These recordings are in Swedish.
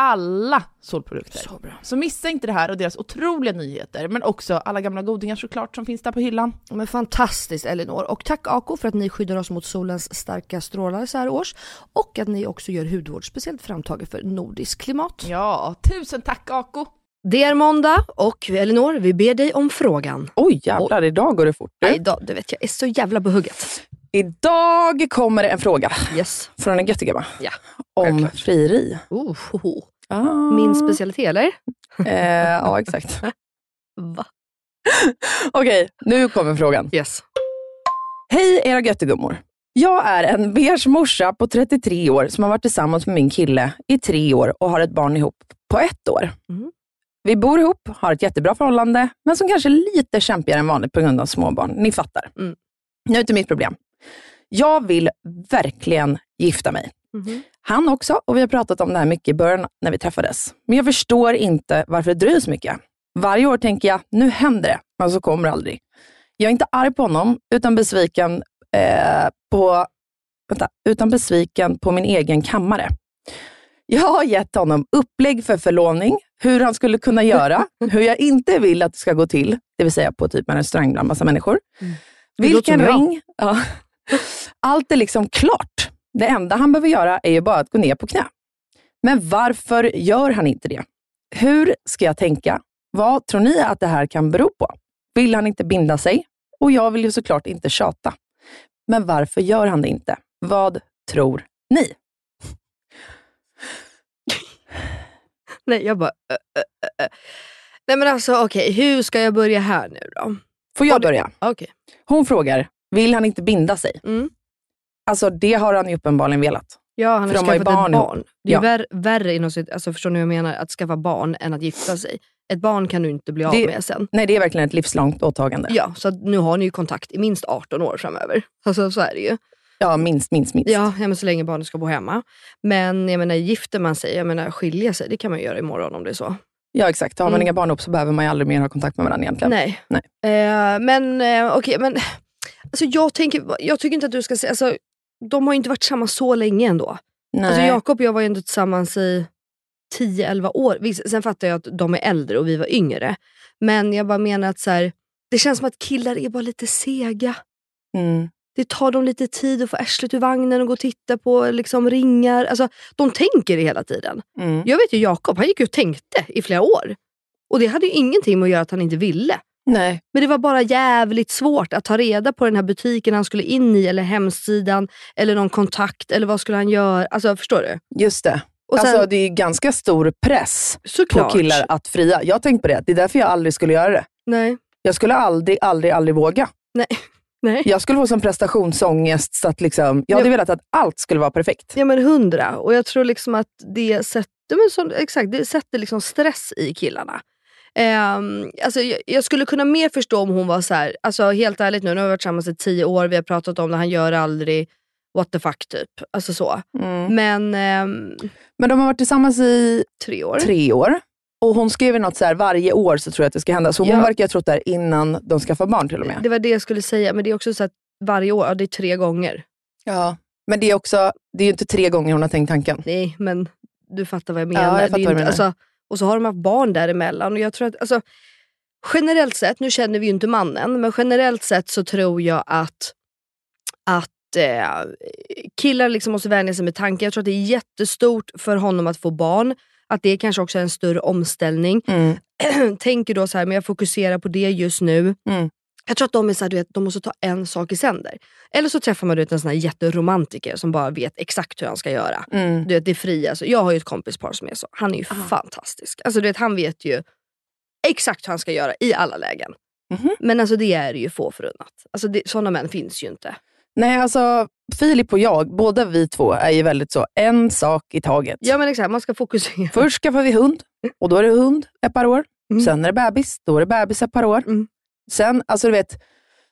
Alla solprodukter. Så bra. Så missa inte det här och deras otroliga nyheter, men också alla gamla godingar såklart som finns där på hyllan. Men fantastiskt Elinor. Och tack Ako för att ni skyddar oss mot solens starka strålar så här års. Och att ni också gör hudvård speciellt framtaget för nordiskt klimat. Ja, tusen tack Ako! Det är måndag och Elinor, vi ber dig om frågan. Oj jävlar, idag går det fort. Nej, idag, du vet jag är så jävla på hugget. Idag kommer det en fråga Yes. från en göttigamma Ja, om självklart. frieri. Oh, ho, ho. Ah. Min specialitet eller? Eh, ja, exakt. Va? Okej, nu kommer frågan. Yes. Hej era göttegummor. Jag är en beige morsa på 33 år som har varit tillsammans med min kille i tre år och har ett barn ihop på ett år. Mm. Vi bor ihop, har ett jättebra förhållande, men som kanske är lite kämpigare än vanligt på grund av småbarn. Ni fattar. Mm. Nu till mitt problem. Jag vill verkligen gifta mig. Mhm. Han också och vi har pratat om det här mycket i början när vi träffades. Men jag förstår inte varför det dröjer så mycket. Varje år tänker jag, nu händer det, men så kommer det aldrig. Jag är inte arg på honom, utan besviken eh, på, vänta, utan besviken på min egen kammare. Jag har gett honom upplägg för förlovning, hur han skulle kunna göra, hur jag inte vill att det ska gå till, det vill säga på typ en restaurang bland massa människor. Låter Vilken ring? Ja. Allt är liksom klart. Det enda han behöver göra är ju bara att gå ner på knä. Men varför gör han inte det? Hur ska jag tänka? Vad tror ni att det här kan bero på? Vill han inte binda sig? Och jag vill ju såklart inte tjata. Men varför gör han det inte? Vad tror ni? Nej, jag bara... Ö, ö, ö. Nej men alltså okej, hur ska jag börja här nu då? Får jag börja? Okej. Hon frågar, vill han inte binda sig? Mm. Alltså det har han ju uppenbarligen velat. Ja, han har skaffat barn ett ihop. barn. Det är Ja. värre, värre inom sitt, alltså förstår ni vad jag menar? Att skaffa barn än att gifta sig. Ett barn kan du inte bli av Det- med sen. Nej, det är verkligen ett livslångt åtagande. Ja, så nu har ni ju kontakt i minst 18 år framöver. Alltså så är det ju. Ja, minst, minst, minst. Ja, ja men så länge barnet ska bo hemma. Men jag menar, gifter man sig, jag menar skilja sig, det kan man göra imorgon om det är så. Ja, exakt. Har man Mm. inga barn upp så behöver man ju aldrig mer ha kontakt med varandra egentligen. Nej. Nej. Eh, men eh, okej, men alltså, jag, tänker, jag tycker inte att du ska säga, alltså, de har ju inte varit tillsammans så länge ändå. Nej. Alltså Jakob och jag var ju ändå tillsammans i 10-11 år. Visst, sen fattar jag att de är äldre och vi var yngre. Men jag bara menar att så här, det känns som att killar är bara lite sega. Mm. Det tar dem lite tid att få arslet ur vagnen och gå och titta på liksom, ringar. Alltså, de tänker det hela tiden. Mm. Jag vet ju Jakob, han gick ju och tänkte i flera år. Och det hade ju ingenting med att göra att han inte ville. Nej. Men det var bara jävligt svårt att ta reda på den här butiken han skulle in i, eller hemsidan, eller någon kontakt, eller vad skulle han göra? Alltså förstår du? Just det. Och sen, alltså, det är ganska stor press såklart. på killar att fria. Jag har tänkt på det. Det är därför jag aldrig skulle göra det. Nej. Jag skulle aldrig, aldrig, aldrig våga. Nej. Jag skulle få som prestationsångest. Så att liksom, jag hade Ja. velat att allt skulle vara perfekt. Ja men hundra. Och jag tror liksom att det sätter, men så, exakt, det sätter liksom stress i killarna. Ehm, alltså jag, jag skulle kunna mer förstå om hon var så här, alltså helt ärligt nu, nu har vi varit tillsammans i tio år, vi har pratat om det, han gör aldrig what the fuck typ. Alltså så. Mm. Men ehm, Men de har varit tillsammans i tre år. tre år. Och hon skrev ju något så här, varje år så tror jag att det ska hända. Så hon Ja. verkar ha trott det här innan de skaffar barn till och med. Det var det jag skulle säga, men det är också så att varje år, ja, det är tre gånger. Ja. Men det är också, det är ju inte tre gånger hon har tänkt tanken. Nej, men du fattar vad jag Ja, menar. jag är ju fattar vad du menar. Alltså, och så har de haft barn däremellan. Och jag tror att, alltså, generellt sett, nu känner vi ju inte mannen, men generellt sett så tror jag att, att eh, killar liksom måste vänja sig med tanken. Jag tror att det är jättestort för honom att få barn. Att det kanske också är en större omställning. Mm. Tänker då så här, men jag fokuserar på det just nu. Mm. Jag tror att de är så här, du vet, de måste ta en sak i sänder. Eller så träffar man du vet, en sån här jätteromantiker som bara vet exakt hur han ska göra. Mm. Du vet, det är fria. Alltså, jag har ju ett kompispar som är så. Han är ju fantastisk. Alltså, du vet, han vet ju exakt hur han ska göra i alla lägen. Mhm. Men alltså, det är ju få förunnat. Alltså, det, sådana män finns ju inte. Nej, alltså Filip och jag, båda vi två, är ju väldigt så, en sak i taget. Ja men exakt, man ska fokusera. Först skaffar vi hund och då är det hund ett par år. Mm. Sen är det bebis, då är det bebis ett par år. Mm. Sen, alltså du vet,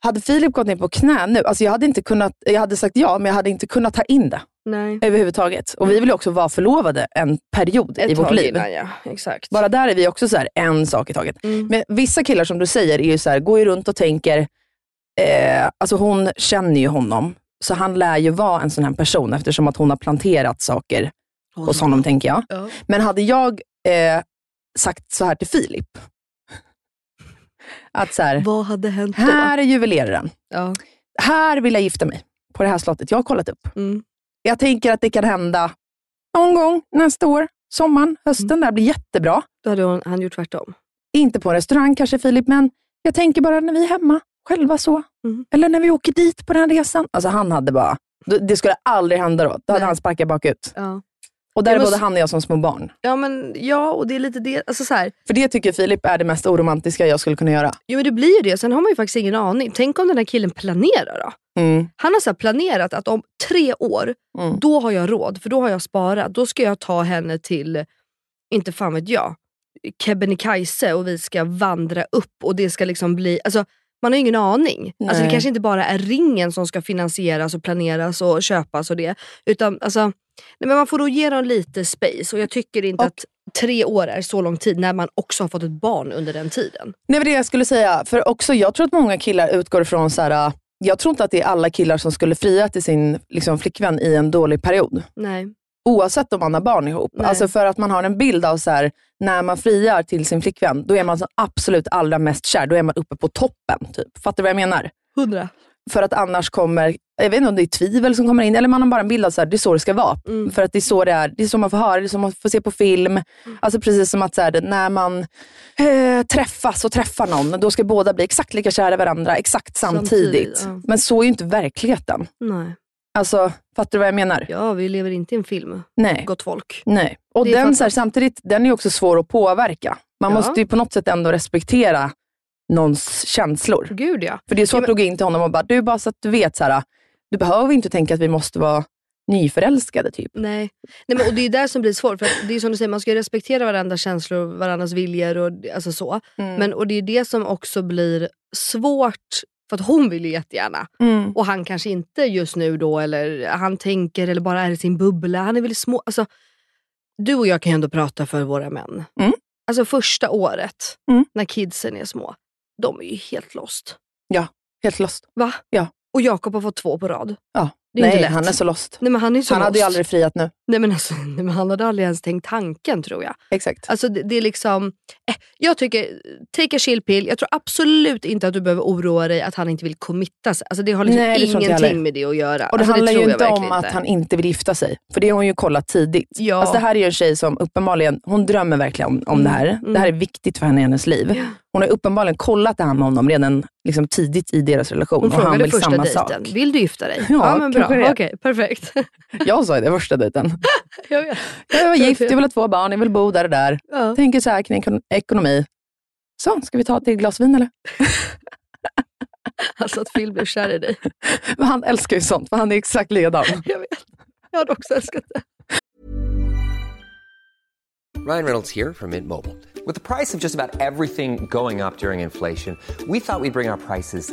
hade Filip gått ner på knä nu, alltså jag hade inte kunnat, jag hade sagt ja, men jag hade inte kunnat ta in det Nej. överhuvudtaget. Och vi vill ju också vara förlovade en period Ett i vårt liv. innan ja, exakt. Bara där är vi också så här, en sak i taget. Mm. Men vissa killar som du säger är ju så här, går ju runt och tänker, eh, alltså hon känner ju honom, så han lär ju vara en sån här person eftersom att hon har planterat saker hos honom tänker jag. Ja. Men hade jag eh, sagt så här till Filip, att så här, Vad hade hänt då? här är juveleraren, Ja. här vill jag gifta mig på det här slottet. Jag har kollat upp. Mm. Jag tänker att det kan hända någon gång nästa år, sommaren, hösten, Mm. det här blir jättebra. Då hade hon, han gjort tvärtom. Inte på en restaurang kanske Filip, men jag tänker bara när vi är hemma själva så. Mm. Eller när vi åker dit på den här resan. Alltså han hade bara, det skulle aldrig hända då. Då hade Nej. han sparkat bakut. Ja. Och där är både han och jag som små barn. ja men ja, och det är lite det. Alltså så här, För det tycker Filip är det mest oromantiska jag skulle kunna göra. jo men det blir ju det. Sen har man ju faktiskt ingen aning. Tänk om den här killen planerar då? Mm. Han har så planerat att om tre år, Mm. då har jag råd, för då har jag sparat. Då ska jag ta henne till, inte fan vet jag, Kebnekaise och vi ska vandra upp och det ska liksom bli, alltså man har ingen aning. Alltså det kanske inte bara är ringen som ska finansieras och planeras och köpas och det. Utan alltså, nej, men man får då ge dem lite space och jag tycker inte Och- att tre år är så lång tid när man också har fått ett barn under den tiden. Nej, men det jag skulle säga, för också jag tror att många killar utgår ifrån så här. jag tror inte att det är alla killar som skulle fria till sin liksom, flickvän i en dålig period. Nej. Oavsett om man har barn ihop. Nej. Alltså för att man har en bild av så här, när man friar till sin flickvän, då är man så absolut allra mest kär. Då är man uppe på toppen. Typ. Fattar du vad jag menar? Hundra. För att annars kommer, jag vet inte om det är tvivel som kommer in, eller man har bara en bild av att det är så det ska vara. Mm. För att det är så det är, det är så man får höra, det är så man får se på film. Alltså precis som att så här, när man eh, träffas och träffar någon, då ska båda bli exakt lika kära i varandra exakt samtidigt. Samtidigt, ja. Men så är ju inte verkligheten. Nej. Alltså, fattar du vad jag menar? Ja, vi lever inte i en film, Nej. gott folk. Nej. Och Det den, så här, samtidigt, den är också svår att påverka. Man Ja. måste ju på något sätt ändå respektera någons känslor. Gud ja. För det är svårt att gå in till honom och bara, du bara så att du vet, så här, du behöver inte tänka att vi måste vara nyförälskade typ. Nej, Nej men, och det är där som blir svårt. För det är som du säger, man ska respektera varandras känslor, varandras viljor och alltså så. Mm. Men, och det är det som också blir svårt, för att hon vill ju jättegärna. Mm. Och han kanske inte just nu då, eller han tänker eller bara är i sin bubbla. Han är väldigt små. Alltså, du och jag kan ju ändå prata för våra män. Mm. Alltså första året, Mm. när kidsen är små, de är ju helt lost. Helt lost. Va? Ja. Och Jakob har fått två på rad. Ja. Det är inte Nej, lätt. han är så lost. Nej, men han är så Han hade ju lost. aldrig friat nu. Nej, men alltså, han hade aldrig ens tänkt tanken tror jag. Exakt. Alltså det, det är liksom, eh, jag tycker, take a chill pill. Jag tror absolut inte att du behöver oroa dig att han inte vill committa sig. Alltså det har liksom Nej, det ingenting med det att göra. Och det alltså handlar tror ju inte om att han inte vill gifta sig. För det har hon ju kollat tidigt. Ja. Alltså det här är ju en tjej som uppenbarligen, hon drömmer verkligen om, om Mm, det här. mm. Det här är viktigt för henne i hennes liv. Hon har uppenbarligen kollat det här med honom redan liksom tidigt i deras relation. Hon och han frågade vill första samma dejten, sak. vill du gifta dig? Ja, men bra. det. Okej, perfekt. Jag sa det första dejten. jag vet. Jag var gift, jag vill ha två barn, jag vill bo där och där. Ja. Tänker så här kring ekon- ekonomi. Så, ska vi ta ett glas vin eller? Alltså att Phil blev kär i dig. Men han älskar ju sånt, för han är exakt likadan. Jag vet. Jag hade också älskat det. Ryan Reynolds here from Mint Mobile. With the price of just about everything going up during inflation, we thought we'd bring our prices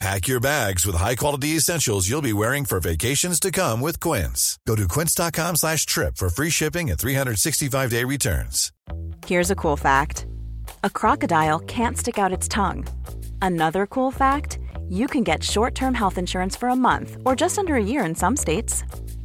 Pack your bags with high-quality essentials you'll be wearing for vacations to come with Quince. Go to quince.com slash trip for free shipping and 365-day returns. Here's a cool fact a crocodile can't stick out its tongue. Another cool fact you can get short term health insurance for a month or just under a year in some states.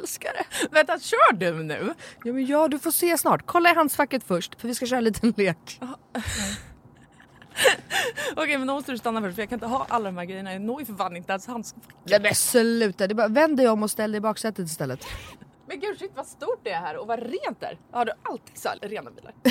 Älskar det. Vänta, kör du nu? Ja men ja, du får se snart. Kolla i handskfacket först för vi ska köra en liten lek. Okej men då måste du stanna först för jag kan inte ha alla de här grejerna. Jag når ju för fan inte ens handskfacket. Nej men sluta, det bara vänd dig om och ställ dig i baksätet istället. Men gud shit vad stort det är här och vad rent det är. Har du alltid så här rena bilar?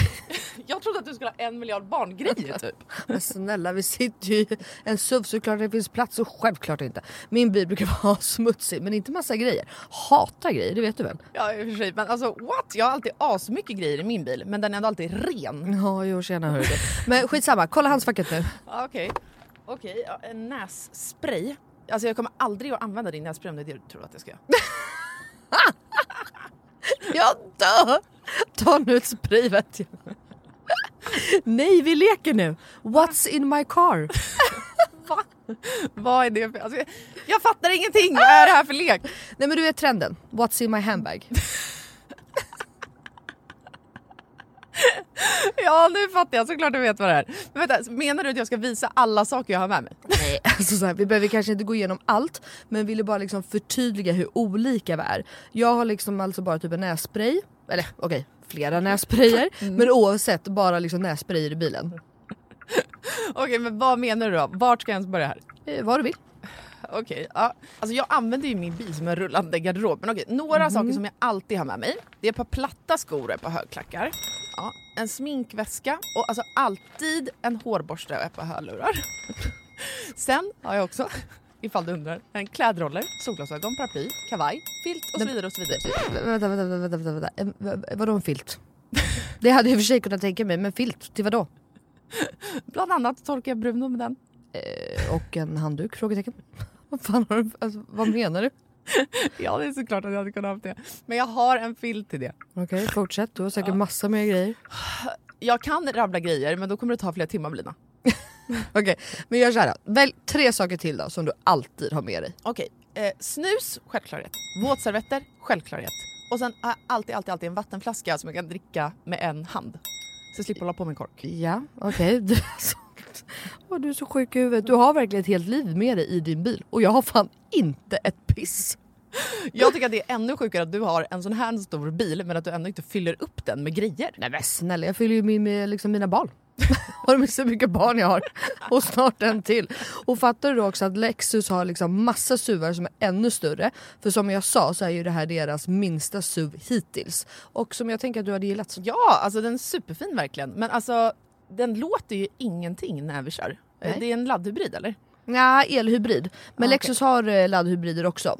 jag trodde att du skulle ha en miljard barngrejer typ. Men snälla vi sitter ju i en SUV såklart det finns plats och självklart inte. Min bil brukar vara smutsig men inte massa grejer. Hatar grejer, det vet du väl? Ja i och för sig men alltså what? Jag har alltid asmycket grejer i min bil men den är ändå alltid ren. Ja jo tjena hörru. Men skitsamma, kolla handskfacket nu. Okej, okej ja, en nässpray. Alltså jag kommer aldrig att använda din nässpray om det är det du tror att jag ska göra. Jag dör! Ta nu ett spray vet jag. Nej vi leker nu. What's in my car? Va? Vad är det för... Alltså, jag, fattar ingenting! Vad är det här för lek? Nej men du vet trenden. What's in my handbag? Ja nu fattar jag, såklart du vet vad det är. Men vänta, menar du att jag ska visa alla saker jag har med mig? Nej, alltså så här, vi behöver kanske inte gå igenom allt men ville bara liksom förtydliga hur olika vi är. Jag har liksom alltså bara typ en nässpray, eller okej flera nässprayer men oavsett bara liksom nässprayer i bilen. Okej men vad menar du då? Vart ska jag ens börja här? Eh, vad du vill. Okej, ja. Alltså jag använder ju min bil som en rullande garderob. Men okej, några saker som jag alltid har med mig. Det är ett par platta skor och ett par högklackar. Ja, en sminkväska och alltså alltid en hårborste och ett par hörlurar. Sen har jag också, ifall du undrar, en klädroller, solglasögon, paraply, kavaj, filt och så vidare och så vidare. Vänta, vänta, vänta, vänta, vänta, vänta. Vadå en filt? Det hade jag i och för sig kunnat tänka mig men filt till vadå? Bland annat torkar jag Bruno med den. Eh, och en handduk? Frågetecken. Vad fan har du, alltså, vad menar du? Ja det är såklart att jag hade kunnat ha det. Men jag har en filt till det. Okej fortsätt, du har säkert massa mer grejer. Jag kan rabbla grejer men då kommer det ta flera timmar Lina. Okej, men gör såhär då. Välj tre saker till då som du alltid har med dig. Okej, eh, snus, självklarhet. Våtservetter, självklarhet. Och sen har jag alltid, alltid, alltid en vattenflaska som jag kan dricka med en hand. Så jag slipper hålla på med en kork. Ja, okej. Alltså, Åh, du är så sjuk i huvudet. Du har verkligen ett helt liv med dig i din bil och jag har fan inte ett piss. Jag tycker att det är ännu sjukare att du har en sån här stor bil men att du ändå inte fyller upp den med grejer. Nej men snälla, jag fyller ju min med liksom mina barn. har du så mycket barn jag har? Och snart en till. Och fattar du då också att Lexus har liksom massa SUVar som är ännu större. För som jag sa så är ju det här deras minsta SUV hittills. Och som jag tänker att du hade gillat. Ja, alltså den är superfin verkligen. Men alltså den låter ju ingenting när vi kör. Nej. Det är en laddhybrid eller? Ja, elhybrid. Men Ah, Lexus har eh, laddhybrider också.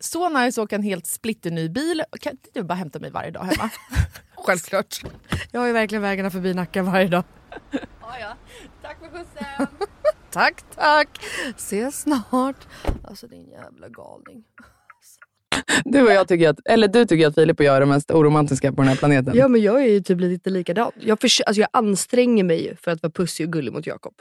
Så nice att åka en helt splitterny bil. Kan inte du bara hämta mig varje dag hemma? Självklart. Jag har ju verkligen vägarna förbi Nacka varje dag. ja, ja. Tack för skjutsen. Tack tack! Ses snart. Alltså din jävla galning. Du och jag tycker att, eller du tycker att Filip och jag är de mest oromantiska på den här planeten. Ja men jag är ju typ lite likadan. Jag, förs- alltså, jag anstränger mig ju för att vara pussig och gullig mot Jakob.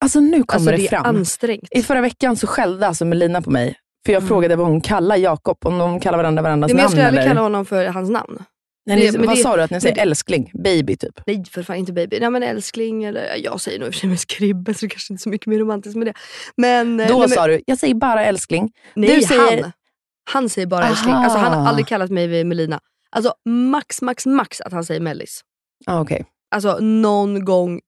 Alltså nu kommer Alltså det, det är fram. ansträngt. I förra veckan så skällde alltså Melina på mig. För jag Mm. frågade vad hon kallar Jakob, om de kallar varandra varandras Nej, men jag namn skulle aldrig kalla honom för hans namn. Nej, det- ni, men vad det- sa du att ni säger? det- Älskling? Baby typ? Nej för fan inte baby. Nej men älskling eller jag säger nog i och för sig mest kribbe så det kanske inte är så mycket mer romantiskt med det. Men, eh, Då nej, men, sa du, jag säger bara älskling. nej, du säger- han. Han säger bara älskling. Aha. Alltså, han har aldrig kallat mig Melina. Alltså max, max, max att han säger mellis. Ah, okej. Alltså någon gång,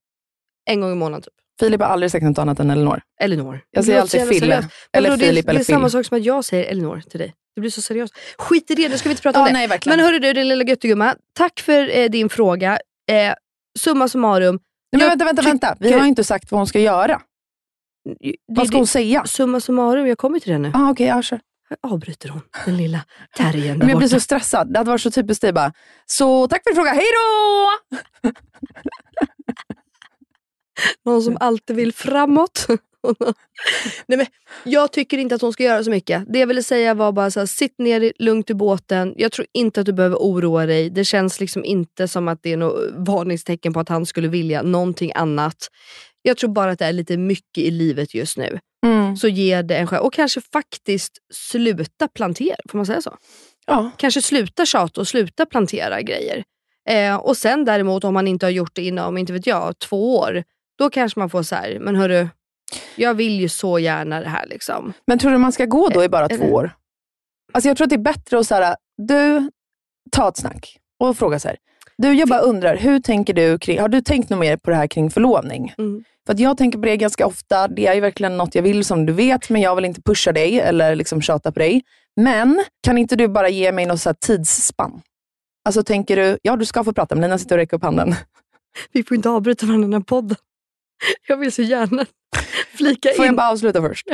en gång i månaden typ. Filip har aldrig sagt något annat än Elinor. Elinor. Jag Det säger alltid Fille. seriöst. Men Eller Filip det, eller Det är samma Phil. sak som att jag säger Elinor till dig. Det blir så seriöst. Skit i det, nu ska vi inte prata om Ja, det. nej, verkligen. Men hörru du din lilla göttegumma, tack för eh, din fråga. Eh, summa summarum. Nej, men vänta, vänta, vänta. Vi har inte sagt vad hon ska göra. Det, Vad ska hon säga? Summa summarum, jag kommer till det nu. Ah, okej, ja. Avbryter hon, den lilla terriern där Men jag blir så stressad. Det hade varit så typiskt dig bara, så tack för frågan, hej då! Någon som alltid vill framåt. Nej, men jag tycker inte att hon ska göra så mycket. Det jag ville säga var bara så här, sitt ner lugnt i båten. Jag tror inte att du behöver oroa dig. Det känns liksom inte som att det är något varningstecken på att han skulle vilja någonting annat. Jag tror bara att det är lite mycket i livet just nu. Mm. Så ge det en chans. Och kanske faktiskt sluta plantera. Får man säga så? Ja. Kanske sluta tjata och sluta plantera grejer. Eh, och sen däremot om man inte har gjort det inom, inte vet jag, två år. Då kanske man får så här, men hörru, jag vill ju så gärna det här liksom. Men tror du man ska gå då i bara två Eller- år? Alltså jag tror att det är bättre att så här, du, ta ett snack och fråga så här. Du, jag bara undrar, hur tänker du kring, har du tänkt något mer på det här kring förlovning? Mm. För att jag tänker på det ganska ofta. Det är ju verkligen något jag vill som du vet, men jag vill inte pusha dig eller liksom tjata på dig. Men kan inte du bara ge mig något så tidsspann? Alltså tänker du, ja du ska få prata, men Lina sitter och räcker upp handen. Vi får inte avbryta varandra i den här podden. Jag vill så gärna flika Får jag in. bara avsluta först?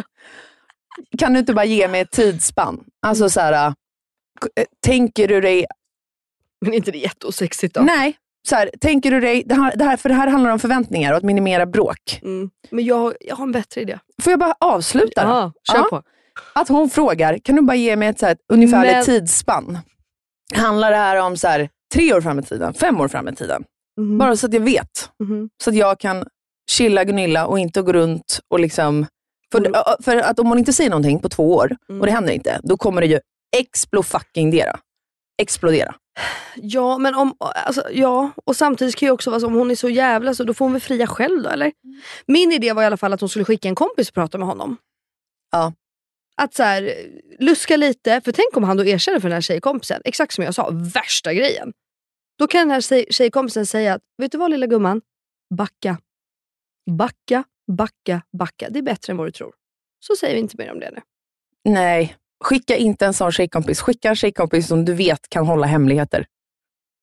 Kan du inte bara ge mig ett tidsspann? Alltså så här, äh, tänker du dig Men inte det jätteosexigt då? Nej, så här, tänker du dig, det här, det här, för det här handlar om förväntningar och att minimera bråk. Mm. Men jag, jag har en bättre idé. Får jag bara avsluta? då? Ja, kör Ja. på. Att hon frågar, kan du bara ge mig ett så här, ungefärligt Men- tidsspann? Handlar det här om så här, tre år fram i tiden, fem år fram i tiden? Mhm. Bara så att jag vet. Mhm. Så att jag kan chilla Gunilla och inte gå runt och liksom... För, Mm. för att om hon inte säger någonting på två år Mm. och det händer inte, då kommer det ju explo fucking dera. Explodera. Ja, men om, alltså, ja, och samtidigt kan ju också vara så om hon är så jävla så, då får hon väl fria själv då eller? Min idé var i alla fall att hon skulle skicka en kompis och prata med honom. Ja. Att så här, luska lite, för tänk om han då erkänner för den här tjejkompisen, exakt som jag sa, värsta grejen. Då kan den här tjej, tjejkompisen säga att, vet du vad lilla gumman? Backa. Backa, backa, backa. Det är bättre än vad du tror. Så säger vi inte mer om det nu. Nej, skicka inte en sån tjejkompis. Skicka en tjejkompis som du vet kan hålla hemligheter.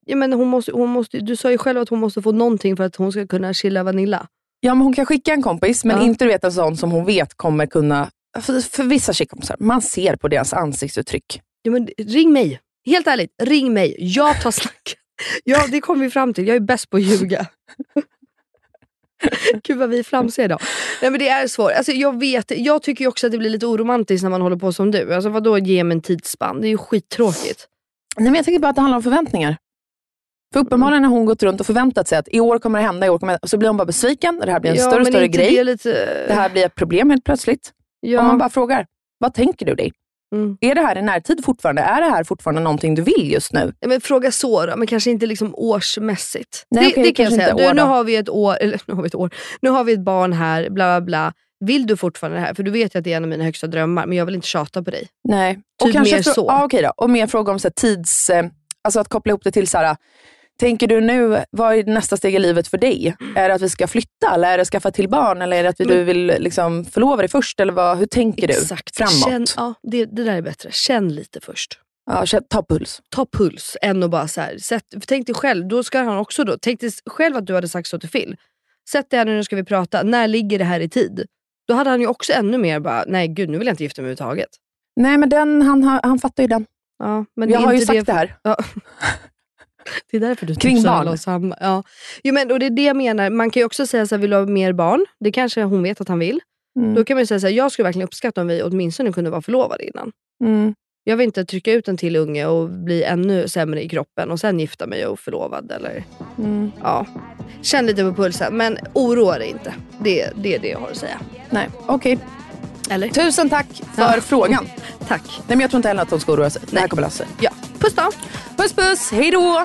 Ja, men hon måste, hon måste, du sa ju själv att hon måste få någonting för att hon ska kunna chilla Vanilla. Ja, men hon kan skicka en kompis, men Ja. inte du vet en sån som hon vet kommer kunna... För, för vissa tjejkompisar, man ser på deras ansiktsuttryck. Ja, men ring mig. Helt ärligt, ring mig. Jag tar snacket. Ja, det kom vi fram till. Jag är bäst på att ljuga. Gud vad vi är flamsiga idag. Nej, men det är svårt. Alltså, jag, vet, jag tycker också att det blir lite oromantiskt när man håller på som du. Alltså, vadå ge mig en tidsspann? Det är ju skittråkigt. Nej, men jag tänker bara att det handlar om förväntningar. För uppenbarligen har hon gått runt och förväntat sig att i år kommer det hända, i år kommer det... så blir hon bara besviken. Det här blir en ja, större och större grej. Det, lite... Det här blir ett problem helt plötsligt. ja. Om man bara frågar, vad tänker du dig? Mm. Är det här i närtid fortfarande? Är det här fortfarande någonting du vill just nu? Men fråga så då, men kanske inte liksom årsmässigt. Nej, det, okej, det kan jag kanske säga. Du, nu har vi ett år, eller nu har vi ett år. Nu har vi ett barn här, bla bla bla. Vill du fortfarande det här? För du vet ju att det är en av mina högsta drömmar, men jag vill inte tjata på dig. Nej. Typ mer frå- så. Ja, okej då. Och mer fråga om så här, tids... Eh, alltså att koppla ihop det till så här, Tänker du nu, vad är nästa steg i livet för dig? Är det att vi ska flytta eller är det att skaffa till barn? Eller är det att vi, du vill liksom förlova dig först? Eller vad, hur tänker Exakt. du framåt? Känn, ja, det, det där är bättre. Känn lite först. Ja, ta puls. Ta puls än att bara så här, sätt, för tänk dig själv, då ska han också då, tänk dig själv att du hade sagt så till Phil. Sätt dig här nu, nu ska vi prata. När ligger det här i tid? Då hade han ju också ännu mer bara, nej gud nu vill jag inte gifta mig överhuvudtaget. Nej, men den, han, han fattar ju den. Ja, men jag har ju sagt det, här. Ja. Det är därför du Kring barn. om samma. Ja. Jo, men, och det är det jag menar. Man kan ju också säga så här, vill du ha mer barn? Det kanske hon vet att han vill. Mm. Då kan man ju säga så här, jag skulle verkligen uppskatta om vi åtminstone kunde vara förlovade innan. Mm. Jag vill inte trycka ut en till unge och bli ännu sämre i kroppen och sen gifta mig och förlovad. Eller, Mm. ja. Känn lite på pulsen, men oroa dig inte. Det, det är det jag har att säga. Nej, okej. Eller? Tusen tack för Ja. frågan. Tack. Nej, men jag tror inte heller att de ska oroa sig. Det här kommer lösa sig. Ja. Puss då! Puss puss, hej då!